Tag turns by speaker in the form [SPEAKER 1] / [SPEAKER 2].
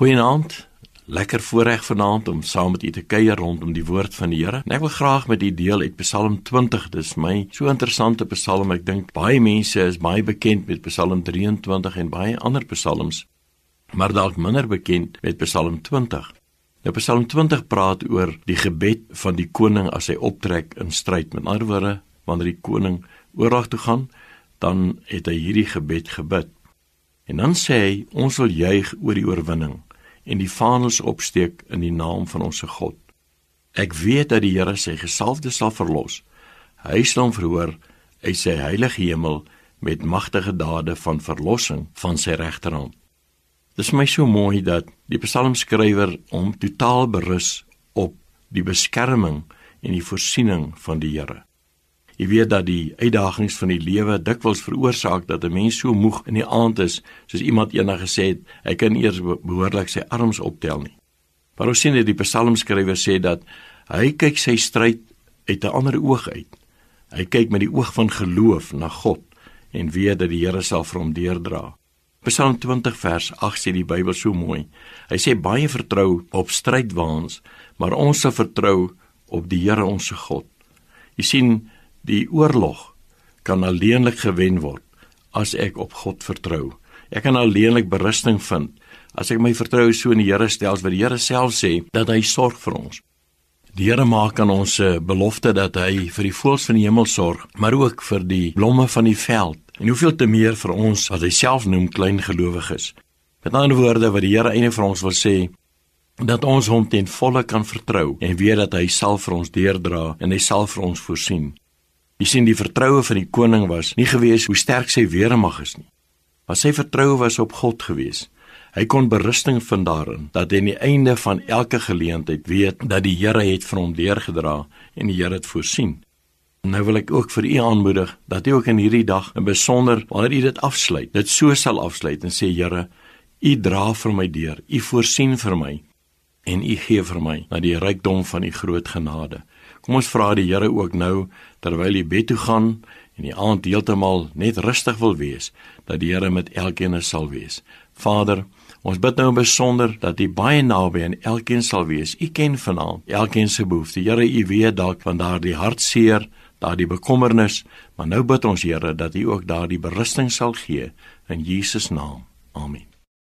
[SPEAKER 1] Goeienaand. Lekker voorreg vanaand om saam met u te kuier rondom die woord van die Here. En ek wil graag met u deel uit Psalm 20. Dis my so interessante Psalm. Ek dink baie mense is baie bekend met Psalm 23 en baie ander psalms, maar dalk minder bekend met Psalm 20. Nou Psalm 20 praat oor die gebed van die koning as hy optrek in stryd. Met ander woorde, wanneer die koning oorlog toe gaan, dan het hy hierdie gebed gebid. En dan sê hy ons sal juig oor die oorwinning en die vaandels opsteek in die naam van ons God. Ek weet dat die Here sy gesalfde sal verlos. Hy sal hom verhoor uit sy heilige hemel met magtige dade van verlossing van sy regterhand. Dit is my so mooi dat die psalmskrywer hom totaal berus op die beskerming en die voorsiening van die Here. Jy weet dat die uitdagings van die lewe dikwels veroorsaak dat 'n mens so moeg in die aand is, soos iemand eendag gesê het, hy kan eers behoorlik sy arms optel nie. Maar ons sien dat die psalmskrywer sê dat hy kyk sy stryd uit 'n ander oog uit. Hy kyk met die oog van geloof na God en weet dat die Here sal vir hom deurdra. Psalm 20 vers 8 sê die Bybel so mooi. Hy sê baie vertrou op strydwaans, maar ons sal vertrou op die Here ons se God. Jy sien Die oorlog kan alleenlik gewen word as ek op God vertrou. Ek kan alleenlik berusting vind as ek my vertroue so in die Here stel, wat die Here self sê dat hy sorg vir ons. Die Here maak aan ons 'n belofte dat hy vir die voëls van die hemel sorg, maar ook vir die blomme van die veld. En hoeveel te meer vir ons wat hy self noem klein gelowiges. Met ander woorde wat die Here eintlik vir ons wil sê dat ons hom ten volle kan vertrou en weet dat hy sal vir ons deurdra en hy sal vir ons voorsien. Jy sien die vertroue van die koning was nie gewees hoe sterk sy weermag is nie. Maar sy vertroue was op God gewees. Hy kon berusting vind daarin dat hy aan die einde van elke geleentheid weet dat die Here het vir hom deurgedra en die Here het voorsien. Nou wil ek ook vir u aanmoedig dat u ook in hierdie dag in besonder wanneer u dit afsluit, dit so sal afsluit en sê Here, u dra vir my deur, u voorsien vir my en u gee vir my na die rykdom van u groot genade. Kom ons vra die Here ook nou terwyl jy bed toe gaan en die aand heeltemal net rustig wil wees, dat die Here met elkeen sal wees. Vader, ons bid nou besonder dat U baie naby aan elkeen sal wees. U ken vanaand elkeen se behoefte. Here, U weet dalk van daardie hartseer, daardie bekommernis, maar nou bid ons Here dat U ook daardie berusting sal gee in Jesus naam. Amen.